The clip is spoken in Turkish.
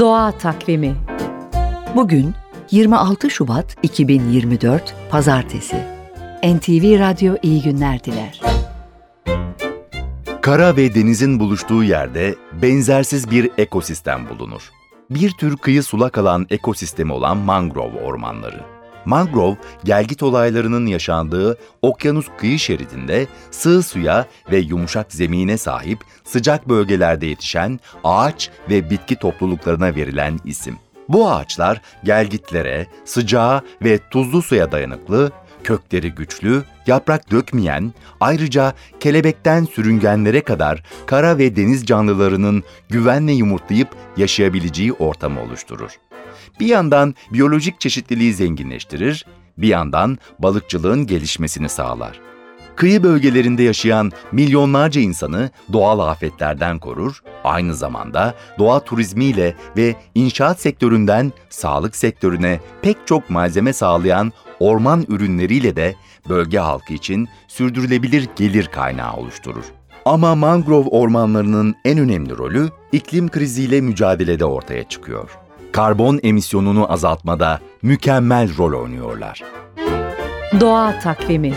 Doğa Takvimi Bugün 26 Şubat 2024 Pazartesi. NTV Radyo iyi günler diler. Kara ve denizin buluştuğu yerde benzersiz bir ekosistem bulunur. Bir tür kıyı sulak alan ekosistemi olan mangrove ormanları. Mangrove, gelgit olaylarının yaşandığı okyanus kıyı şeridinde sığ suya ve yumuşak zemine sahip sıcak bölgelerde yetişen ağaç ve bitki topluluklarına verilen isim. Bu ağaçlar gelgitlere, sıcağa ve tuzlu suya dayanıklı, kökleri güçlü, yaprak dökmeyen, ayrıca kelebekten sürüngenlere kadar kara ve deniz canlılarının güvenle yumurtlayıp yaşayabileceği ortamı oluşturur. Bir yandan biyolojik çeşitliliği zenginleştirir, bir yandan balıkçılığın gelişmesini sağlar. Kıyı bölgelerinde yaşayan milyonlarca insanı doğal afetlerden korur, aynı zamanda doğa turizmiyle ve inşaat sektöründen sağlık sektörüne pek çok malzeme sağlayan orman ürünleriyle de bölge halkı için sürdürülebilir gelir kaynağı oluşturur. Ama mangrove ormanlarının en önemli rolü iklim kriziyle mücadelede ortaya çıkıyor. Karbon emisyonunu azaltmada mükemmel rol oynuyorlar. Doğa Takvimi